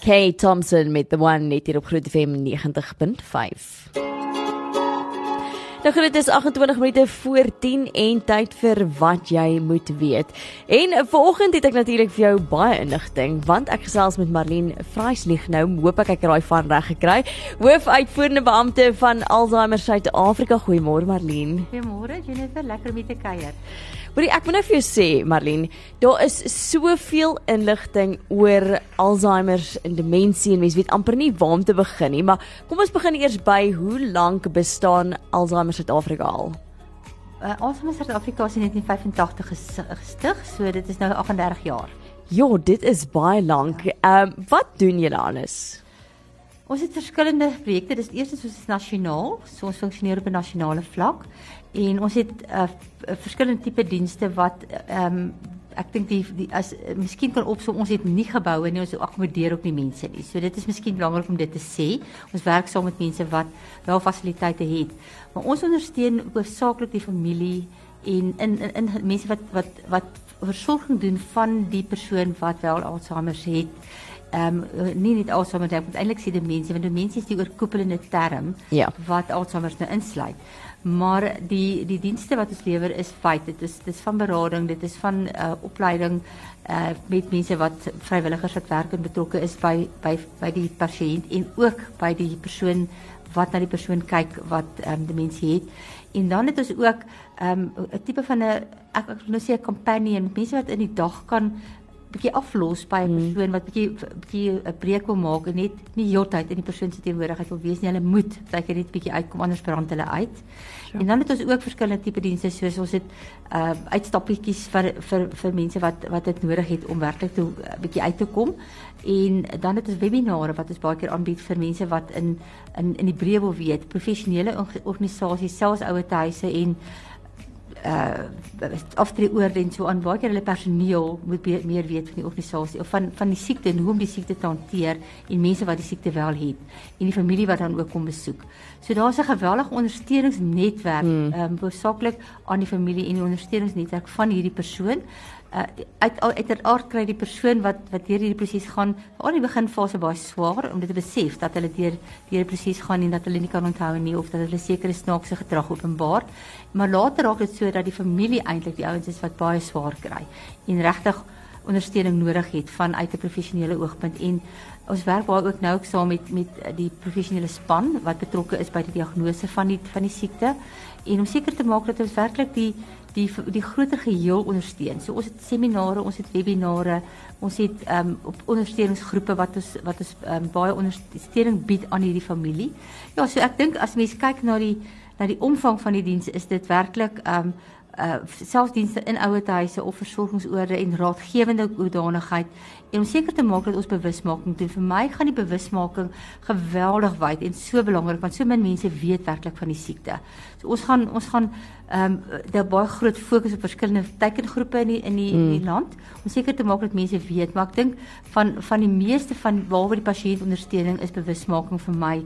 Kay Thompson met the one net hier op Groot FM 90.5. Nou goed, dit is 28 minute voor 10 en tyd vir wat jy moet weet. En vanoggend het ek natuurlik vir jou baie inligting want ek gesels met Marlene Vreislig nou, hoop ek ek het daai van reg gekry. Hoofuitvoerende beampte van Alzheimer Suid-Afrika. Goeiemôre Marlene. Goeiemôre Jennifer, lekker om te kuier. Hoorie, ek moet nou vir jou sê, Marlene, daar is soveel inligting oor Alzheimer en demensie en mense weet amper nie waar om te begin nie, maar kom ons begin eers by hoe lank bestaan Alzheimer Suid-Afrika al? Uh, Alzheimer Suid-Afrika is in 1985 gestig, so dit is nou 38 jaar. Ja, dit is baie lank. Ehm um, wat doen julle alles? Ons het verskillende projekte. Dis eerstens ons is nasionaal, so ons funksioneer op 'n nasionale vlak en ons het uh, verskillende tipe dienste wat ehm um, ek dink die, die as uh, miskien kan opsom ons het nie geboue nie ons akkommodeer ook nie mense nie. So dit is miskien belangrik om dit te sê. Ons werk saam met mense wat wel fasiliteite het. Maar ons ondersteun hoofsaaklik die familie en in in, in mense wat wat wat versorging doen van die persoon wat wel Alzheimer het ehm um, nie net Alzheimer ek moet eintlik sê demensie want demensie is die oorkoepelende term ja. wat Alzheimer nou insluit. Maar die die dienste wat ons lewer is feit dit is dis van berading, dit is van uh, opleiding uh, met mense wat vrywilligers wat werk en betrokke is by by by die pasiënt en ook by die persoon wat na die persoon kyk wat um, demensie het. En dan het ons ook ehm um, 'n tipe van 'n ek wil nou sê 'n companion, mense wat in die dag kan bietjie aflos by 'n hmm. persoon wat bietjie bietjie 'n breek wil maak en net nie heeltyd in die persoon se teenwoordigheid wil wees nie. Hulle moet baie net bietjie uitkom anders brand hulle uit. Sure. En dan het ons ook verskillende tipe dienste soos ons het uh uitstappietjies vir vir vir mense wat wat dit nodig het om werklik toe uh, bietjie uit te kom. En dan het ons webinare wat ons baie keer aanbied vir mense wat in in in die breë wil weet, professionele organisasies, selfs ouer huise en uh aftree oor en so aan baie keer hulle personeel moet be, meer weet van die organisasie of van van die siekte en hoe om die siekte te hanteer en mense wat die siekte wel het en die familie wat dan ook kom besoek. So daar's 'n geweldige ondersteuningsnetwerk hmm. ehm um, hoofsaaklik aan die familie en die ondersteuningsnetwerk van hierdie persoon uh, uit uiteraard kry die persoon wat wat deur hierdie proses gaan aan die beginfase baie swaar om dit te besef dat hulle deur deur die proses gaan en dat hulle nie kan onthou nie of dat hulle sekere snaakse gedrag openbaar. Maar later raak dit so dat die familie eintlik die ouens is wat baie swaar kry en regtig ondersteuning nodig het vanuit 'n professionele oogpunt. En ons werk baie ook nou ook saam met met die professionele span wat betrokke is by die diagnose van die van die siekte. En om seker te maak dat ons werklik die die die groter geheel ondersteun. So ons het seminare, ons het webinare, ons het ehm um, op ondersteuningsgroepe wat ons wat ons um, baie ondersteuning bied aan hierdie familie. Ja, so ek dink as mense kyk na die na die omvang van die diens is dit werklik ehm um, uh selfdienste in ouerhuise of versorgingsoorde en raadgewende hoedanigheid en om seker te maak dat ons bewusmaking doen. Vir my gaan die bewusmaking geweldig wyd en so belangrik want so min mense weet werklik van die siekte. So ons gaan ons gaan ehm um, daar baie groot fokus op verskillende teikengroepe in die in die, mm. die land om seker te maak dat mense weet, maar ek dink van van die meeste van waaroor die pasiënt ondersteuning is bewusmaking vir my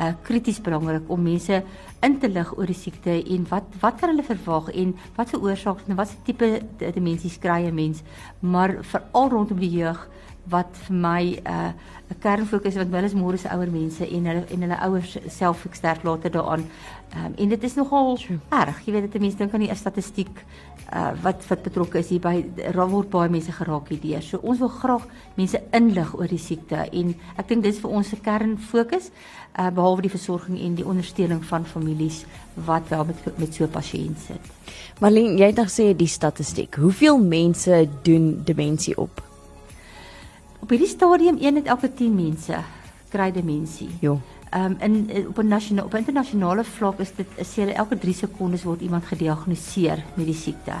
uh krities belangrik om mense in te lig oor die siekte en wat wat kan hulle verwag en wat veroorsaak en wat se tipe demensie kry 'n mens, maar veral rondom die jeug wat vir my 'n uh, 'n kernfokus wat wel is môre se ouer mense en hulle en hulle ouers self sterk later daaraan. Um, en dit is nogal True. erg. Jy weet dit mense dink aan die statistiek uh, wat wat betrokke is hier by word baie mense geraak hierdeur. So ons wil graag mense inlig oor die siekte en ek dink dis vir ons se kernfokus uh, behalwe die versorging en die ondersteuning van families wat wel met met so 'n pasiënt sit. Marlene, jy het nog sê die statistiek. Hoeveel mense doen demensie op? Op hierdie stadium een uit elke 10 mense kry demensie. Ja. Ehm um, in op 'n nasionale op internasionale vlak is dit is hulle elke 3 sekondes word iemand gediagnoseer met die siekte.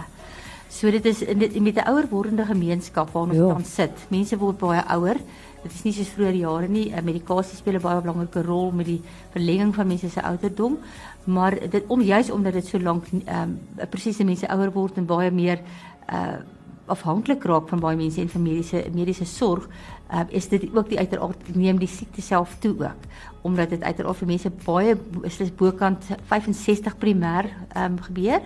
So dit is dit, met 'n ouer wordende gemeenskap waar ons dan sit. Mense word baie ouer. Dit is nie soos vroeër jare nie. Eh, medikasie speel 'n baie belangrike rol met die verlenging van mense se ouderdom, maar dit om juis omdat dit so lank ehm um, presiese mense ouer word en baie meer uh afhanklik raak van baie mense en van mediese mediese sorg, uh, is dit ook die uiteraard neem die siekte self toe ook omdat dit uiteraard vir mense baie is dit bokant 65 primêr um, gebeur,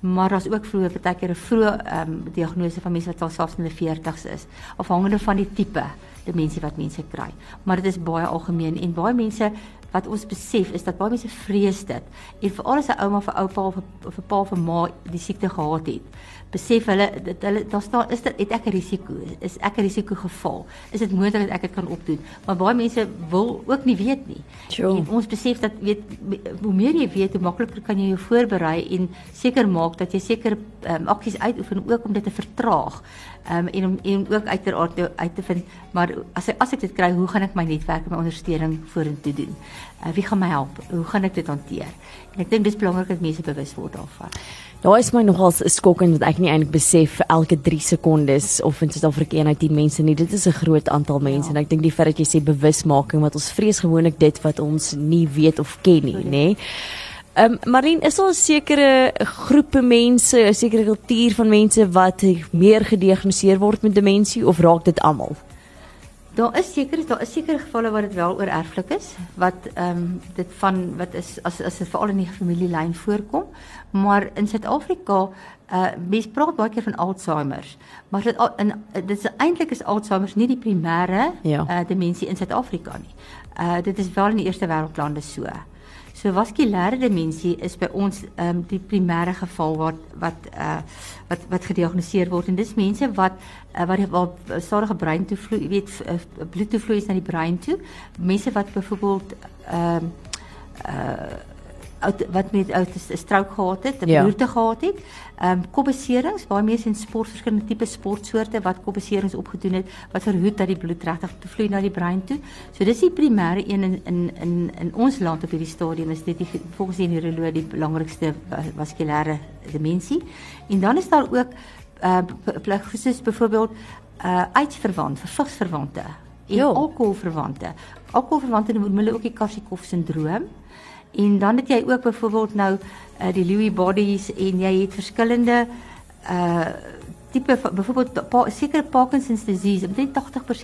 maar daar's ook vroeë partykeer 'n vroeë um, diagnose van mense wat al selfs in hulle 40's is, afhangende van die tipe demensie wat mense kry. Maar dit is baie algemeen en baie mense wat ons besef is dat baie mense vrees dit. En veral as 'n ouma 'n oupa of 'n pa 'n ma die siekte gehad het, besef hulle dat hulle daar staan is dit het ek 'n risiko is ek 'n risiko geval? Is dit moontlik dat ek dit kan opdoen? Maar baie mense wil ook nie weet nie. Sure. en ons besef dat weet hoe meer jy weet hoe makliker kan jy jou voorberei en seker maak dat jy seker um, aksies uitoefen ook om dit te vertraag. Um, en om en ook uiteraard uit te vind maar as ek as ek dit kry hoe gaan ek my netwerk en my ondersteuning vorentoe doen? Uh, wie gaan my help? Hoe gaan ek dit hanteer? En ek dink dis belangrik dat mense bewus word daarvan. Daar is my nogals skokkend dat ek nie eintlik besef elke 3 sekondes of in Suid-Afrika eenheid 10 mense nie. Dit is 'n groot aantal mense ja. en ek dink die feit dat jy sê bewusmaking wat ons vrees gewoonlik dit wat ons nie weet of ken nie, nê. Ehm um, Marien, is daar 'n sekere groepe mense, 'n sekere kultuur van mense wat meer gediagnoseer word met demensie of raak dit almal? Daar is seker daar is sekere gevalle waar dit wel oor erflik is wat ehm um, dit van wat is as as dit veral in die familielyn voorkom maar in Suid-Afrika uh mense praat baie keer van Alzheimer's maar dit in dit is eintlik is Alzheimer's nie die primêre ja. uh demensie in Suid-Afrika nie. Uh dit is wel in die eerste wêreldlande so. So vaskulêre demensie is by ons ehm um, die primêre geval wat wat uh wat wat gediagnoseer word en dis mense wat uh, wat wat stadige brein toe vloei, weet uh, bloed toe vloei na die brein toe. Mense wat byvoorbeeld ehm uh, wat met ou strook gehad het, 'n ja. bloedte gehad het. Ehm um, kopbeserings, baie mense in sport verskillende tipe sportsoorte wat kopbeserings opgedoen het wat verhoed dat die bloed regtig te vloei na die brein toe. So dis die primêre een in in in in ons land op hierdie stadium is dit die, volgens die neuroloog die belangrikste vaskulêre demensie. En dan is daar ook uh pleegsoos byvoorbeeld uh uitverwant, vervigsverwante en alkoholverwante. Alkoholverwante noem hulle ook die Korsakoff sindroom. En dan het jy ook byvoorbeeld nou uh, die Lewy bodies en jy het verskillende uh tipe byvoorbeeld pa, sekere Parkinson's disease. Omtrent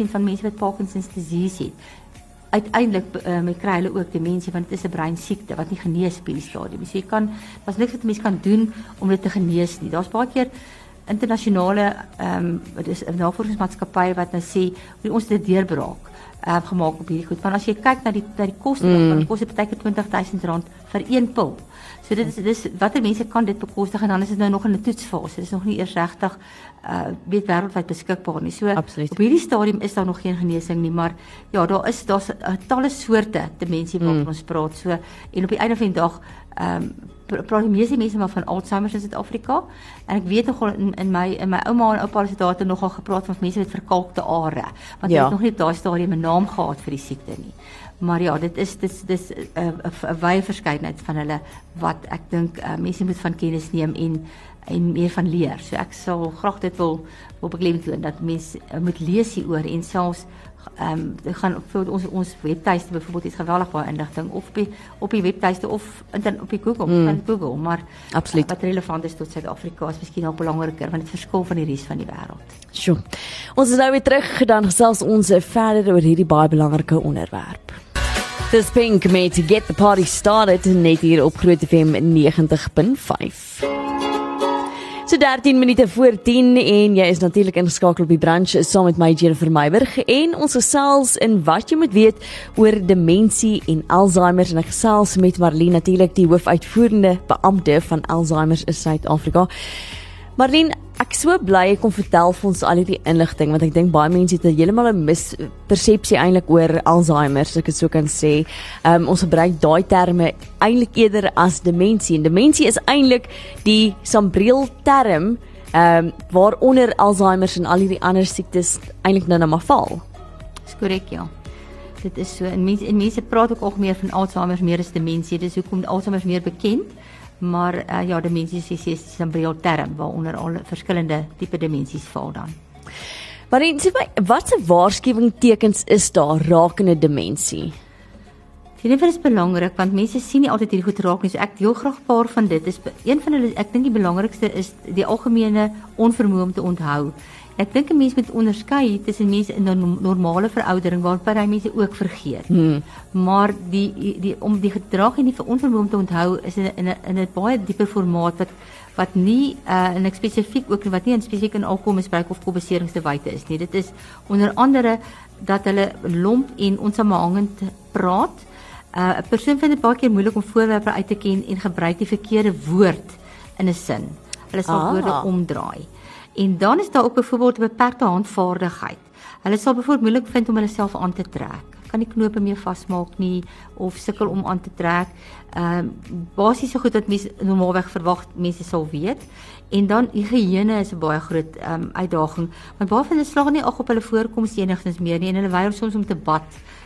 80% van mense wat Parkinson's disease het, uiteindelik uh, met kry hulle ook demensie want dit is 'n breinsiekte wat nie genees op hierdie stadium. So jy kan daar's niks wat mense kan doen om dit te genees nie. Daar's baie keer internasionale ehm um, wat is 'n navorsingsmaatskappy wat nou sê ons het 'n deurbraak uh, gemaak op hierdie goed. Want as jy kyk na die na die koste, mm. dan kos dit partykeer R20000 vir een pil. So dit is dis watter mense kan dit bekostig en dan is dit nou nog in 'n toetsfase. Dit is nog nie eers regtig uh weet wêreldwyd beskikbaar nie. So Absoluut. op hierdie stadium is daar nog geen genesing nie, maar ja, daar is daar's uh, talle soorte demensie waarvan mm. ons praat. So en op die einde van die dag ehm um, praat die meeste mense maar van Alzheimer in Suid-Afrika. En ek weet nogal in, in my in my ouma en oupa se dae het nogal gepraat van mense met verkalkte are, want ja. hulle het nog nie daai stadium 'n naam gehad vir die siekte nie. Maar ja, dit is dis dis 'n uh, wye verskeidenheid van hulle wat ek dink uh, mense moet van kennis neem en en meer van leer. So ek sal graag dit wil wil beklemtoon dat mense uh, moet lees hieroor en selfs ehm um, gaan vir ons ons webtuiste byvoorbeeld iets geweldig baie inligting of op die op die webtuiste of in op die Google, mm. van Google, maar absoluut wat relevant is tot Suid-Afrika is miskien nog belangriker want dit verskil van die res van die wêreld. Sjoe. Ons is nou weer terug gedan gesels ons verder oor hierdie baie belangrike onderwerp. This pink made to get the party started net hier op Groot FM 90.5. So 13 minute voor 10 en jy is natuurlik ingeskakel op die branch saam met my Jennifer Meiburg en ons gesels in wat jy moet weet oor demensie en Alzheimer en ek gesels met Marlene natuurlik die hoofuitvoerende beampte van Alzheimer in Suid-Afrika. Marlene, ek so bly ek kon vertel vir ons al hierdie inligting want ek dink baie mense het heeltemal 'n mispersepsie eintlik oor Alzheimer, as ek dit so kan sê. Um, ons gebruik daai terme eintlik eerder as demensie. En demensie is eintlik die sambreel term ehm um, waaronder Alzheimer en al hierdie ander siektes eintlik nou net maar val. Dis korrek, ja. Dit is so en mense en mense praat ook algemeen van Alzheimer meer as demensie. Dis hoekom Alzheimer meer bekend maar uh, ja demensie is 'n sambreel term waaronder al verskillende tipe demensies val dan. Maar en sê my watse waarskuwing tekens is daar rakende demensie? Dit is belangrik want mense sien nie altyd hierdie goed raak nie. So ek deel graag 'n paar van dit. Is een van hulle ek dink die belangrikste is die algemene onvermoë om te onthou. Ek dink 'n mens moet onderskei tussen mense in 'n normale veroudering waarby hy mense ook vergeet. Hmm. Maar die die om die gedrag en die onvermoë om te onthou is in 'n in 'n baie dieper formaat wat wat nie uh, in spesifiek ook wat nie in spesifiek in alkoholmisbruik of kobbeseringstewyte is nie. Dit is onder andere dat hulle lomp en onsamehangend praat. Uh, 'n Persoon vind dit baie keer moeilik om voorwerpe uit te ken en gebruik die verkeerde woord in 'n sin. Hulle sal ah. woorde omdraai. En dan is daar ook byvoorbeeld 'n beperkte handvaardigheid. Hulle sal byvoorbeeld moeilik vind om hulle self aan te trek. Kan nie knope meer vasmaak nie of sukkel om aan te trek. Ehm uh, basiese goed wat mense normaalweg verwag mense sal weet. En dan higiëne is 'n baie groot ehm um, uitdaging want baie van hulle slaag nie ag op hulle voorkoms enigstens meer nie en hulle weier soms om te bad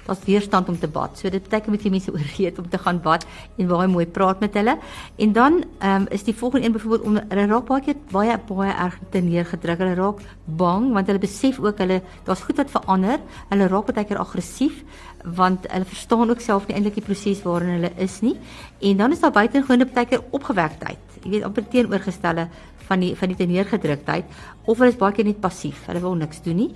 daar's weerstand om te bad. So dit beteken met jy mense ooreed om te gaan bad en baie mooi praat met hulle. En dan ehm um, is die volgende een byvoorbeeld om hulle raak baie keer baie baie erg te neergedruk. Hulle raak bang want hulle besef ook hulle daar's goed wat verander. Hulle raak baie keer aggressief want hulle verstaan ook self nie eintlik die proses waarin hulle is nie. En dan is daar buitengewone baie keer opgewekteheid. Jy weet amper teenoorgestelde van die van die neergedruktheid of hulle is baie keer net passief. Hulle wil niks doen nie.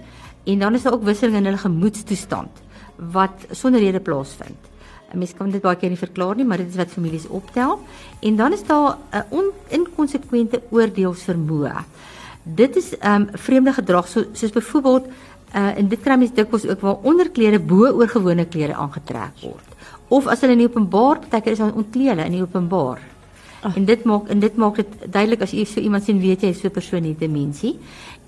En dan is daar ook wisseling in hulle gemoedstoestand wat sonder rede plaasvind. 'n Mens kan dit baie keer nie verklaar nie, maar dit is wat families optel. En dan is daar 'n inkonsekwente oordeelsvermoë. Dit is ehm um, vreemde gedrag so, soos byvoorbeeld uh en dit kry mense dikwels ook waar onderklere bo oor gewone klere aangetrek word. Of as hulle in openbaar, partykeer is hulle ontklee hulle in openbaar. Oh. En dit maak en dit maak dit duidelik as jy so iemand sien weet jy so 'n persoon het demensie.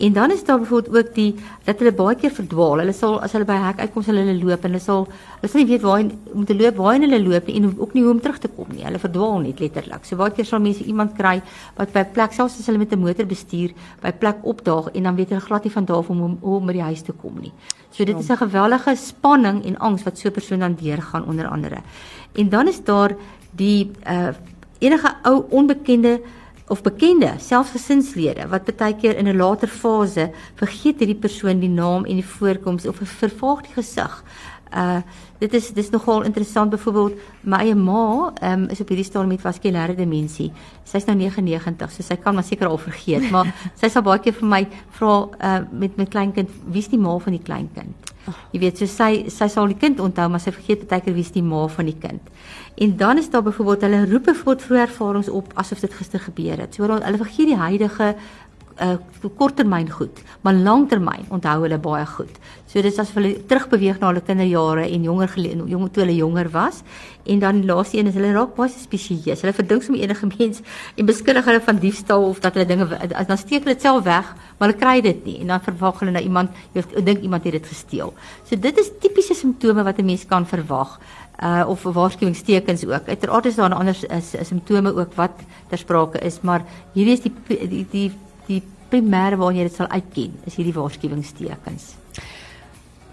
En dan is daar byvoorbeeld ook die dat hulle baie keer verdwaal. Hulle sal as hulle by hek uitkom, sal hulle loop en hulle sal hulle sal nie weet waar om te loop, waar hulle loop nie en ook nie hoe om terug te kom nie. Hulle verdwaal net letterlik. So baie keer sal mense iemand kry wat by 'n plek selfs as hulle met 'n motor bestuur, by 'n plek opdaag en dan weet hulle glad nie van daar af om om by die huis te kom nie. So dit is 'n geweldige spanning en angs wat so 'n persoon dan deurgaan onder andere. En dan is daar die uh enige ou onbekende of bekende selfgesinslede wat baie keer in 'n later fase vergeet hierdie persoon die naam en die voorkoms of vervaag die gesig. Uh dit is dis nogal interessant byvoorbeeld my eie ma um, is op hierdie stadium met vaskulêre demensie. Sy's nou 99, so sy kan maar seker al vergeet, maar sy sal baie keer vir my vra uh met my kleinkind, wie's die ma van die kleinkind? Jy weet, so sy sy sal die kind onthou, maar sy vergeet baie keer wie's die ma van die kind. En dan is daar byvoorbeeld hulle roep byvoorbeeld vroeë ervarings op asof dit gister gebeur het. So hulle vergeet die huidige uh korttermyn goed, maar langtermyn onthou hulle baie goed. So dis as hulle terugbeweeg na hulle kinderjare en jonger jong toe hulle jonger was en dan laaste een is hulle raak baie spesieus. Hulle verdink som enige mens en beskuldig hulle van diefstal of dat hulle dinge dan steek hulle dit self weg, maar hulle kry dit nie en dan verwag hulle na iemand jy dink iemand het dit gesteel. So dit is tipiese simptome wat 'n mens kan verwag uh of waarskuwingstekens ook. Uiteraard is daar ander simptome ook wat ter sprake is, maar hierdie is die die die die primêre waar jy dit sal uitken, is hierdie waarskuwingstekens.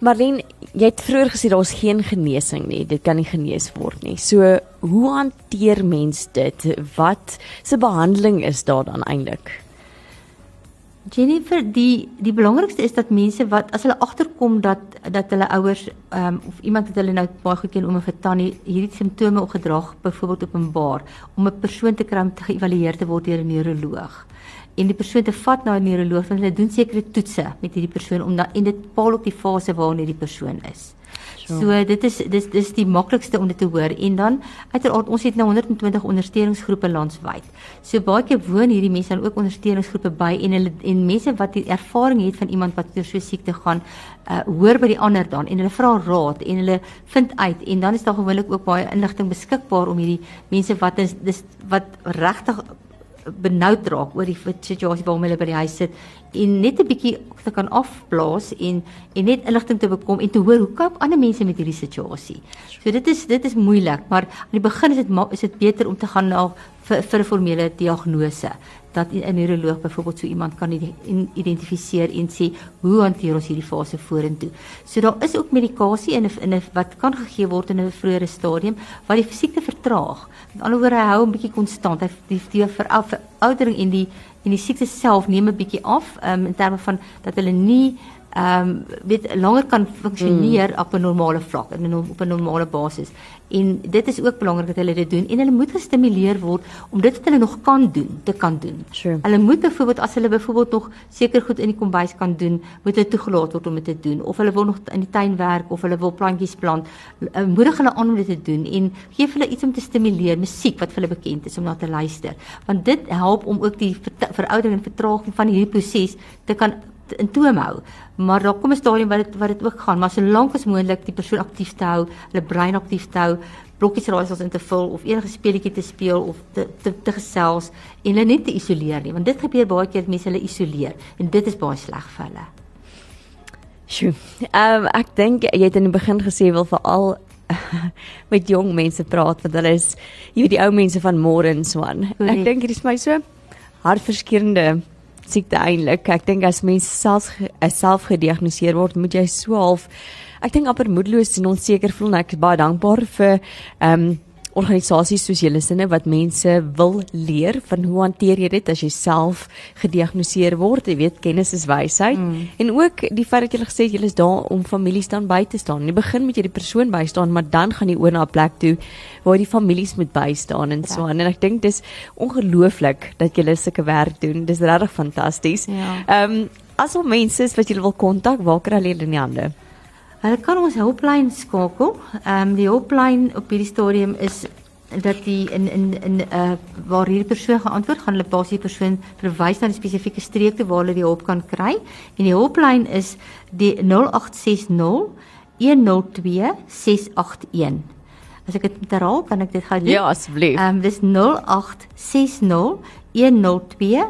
Marlene, jy het vroeër gesê daar's geen genesing nie, dit kan nie genees word nie. So, hoe hanteer mens dit? Wat se behandeling is daar dan eintlik? Jennifer, die die belangrikste is dat mense wat as hulle agterkom dat dat hulle ouers um, of iemand wat hulle nou baie goed ken om 'n tannie hierdie simptome opgedrag byvoorbeeld openbaar om 'n persoon te kry om te geëvalueer te word deur 'n neuroloog en die persoon te vat na 'n neuroloog want hulle doen sekere toetse met hierdie persoon om dan en dit paal ook die fase waarin hierdie persoon is. So, so dit is dis dis die maklikste om dit te hoor en dan uiteraard ons het nou 120 ondersteuningsgroepe landwyd. So baie keer woon hierdie mense dan ook ondersteuningsgroepe by en hulle en mense wat die ervaring het van iemand wat deur so siekte gaan, uh hoor by die ander dan en hulle vra raad en hulle vind uit en dan is daar gewoonlik ook baie inligting beskikbaar om hierdie mense wat is dis wat regtig benoud raak oor die situasie waarom hulle by die huis sit en net 'n bietjie te kan afblaas en en net inligting te bekom en te hoor hoe koop ander mense met hierdie situasie. So dit is dit is moeilik, maar aan die begin is dit is dit beter om te gaan na vir, vir 'n formele diagnose dat 'n neuroloog byvoorbeeld so iemand kan identifiseer en sê hoe hanteer ons hierdie fase vorentoe. So daar is ook medikasie in 'n in 'n wat kan gegee word in 'n vroeëre stadium wat die siekte vertraag. Met ander woorde hy hou 'n bietjie konstant. Hy die, die veroudering en die en die siekte self neem 'n bietjie af um, in terme van dat hulle nie ehm um, weet langer kan funksioneer mm. op 'n normale vlak en op 'n normale basis. En dit is ook belangrik dat hulle dit doen en hulle moet gestimuleer word om dit wat hulle nog kan doen, te kan doen. Sure. Hulle moet byvoorbeeld as hulle byvoorbeeld nog seker goed in die kombuis kan doen, moet hulle toegelaat word om dit te doen of hulle wil nog in die tuin werk of hulle wil plantjies plant, uh, moedig hulle aan om dit te doen en gee hulle iets om te stimuleer, musiek wat vir hulle bekend is om na te luister. Want dit help om ook die veroudering en vertraging van hierdie proses te kan in toom hou. Maar daar kom 'n stadium wat dit wat dit ook gaan, maar solank as moontlik die persoon aktief te hou, hulle brein aktief te hou, blokkies raaisels in te vul of enige speletjie te speel of te te, te gesels en hulle net te isoleer nie, want dit gebeur baie keer mense hulle isoleer en dit is baie sleg vir hulle. Sjoe. Ehm um, ek dink jy het in die begin gesê wil veral met jong mense praat want hulle is jy weet die ou mense van môre en so aan. Ek dink dit is my so hartverskeurende siekte eintlik. Ek dink as mens self self gediagnoseer word, moet jy so half ek dink amper moedeloos en onseker voel en ek is baie dankbaar vir ehm um, organisasies soos julle sinne wat mense wil leer van hoe hanteer jy dit as jy self gediagnoseer word. Jy weet kennis is wysheid mm. en ook die feit dat jy gesê het jy is daar om families dan by te staan. In die begin moet jy die persoon bystaan, maar dan gaan jy oor na 'n plek toe waar die families moet bystaan en ja. so aan. En ek dink dis ongelooflik dat julle sulke werk doen. Dis regtig fantasties. Ja. Ehm ja. um, as al mense is wat julle wil kontak, waar kry hulle in die hande? Hulle kan ons hulplyn skakel. Ehm um, die hulplyn op hierdie stadium is dat die in in in uh waar hierdie persoon geantwoord gaan hulle basies persoon verwys na 'n spesifieke streek toe waar hulle die hulp kan kry. En die hulplyn is die 0860 102 681. As ek dit herhaal, kan ek dit gou doen? Ja, asseblief. Ehm um, dis 0860 102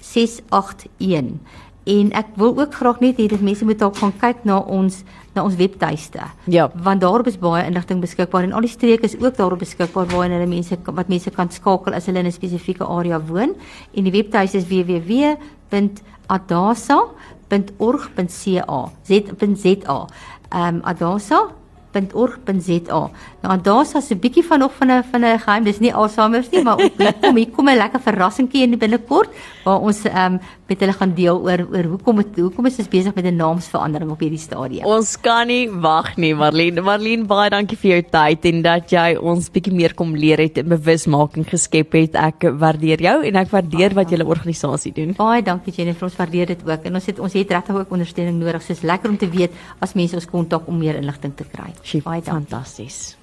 681. En ek wil ook graag net hê dat mense moet dalk gaan kyk na ons na ons webtuiste. Ja. Want daarop is baie inligting beskikbaar en al die streke is ook daarop beskikbaar waar hulle mense wat mense kan skakel as hulle in 'n spesifieke area woon. En die webtuiste is www.adasa.org.ca. Z.za. Ehm um, Adasa www.org.za. Nou daar is 'n bietjie van nog van 'n van 'n geheim. Dis nie alsamers nie, maar kom hier kom 'n lekker verrassingkie in binnekort waar ons ehm um, met hulle gaan deel oor oor hoekom het hoekom is ons besig met 'n naamsverandering op hierdie stadium. Ons kan nie wag nie, Marlene. Marlene, baie dankie vir jou tyd en dat jy ons bietjie meer kom leer het en bewusmaking geskep het. Ek waardeer jou en ek waardeer wat julle organisasie doen. Baie dankie Jennifer, ons waardeer dit ook. En ons het ons het regtig ook ondersteuning nodig. Soos lekker om te weet as mense ons kontak om meer inligting te kry. Baie fantasties.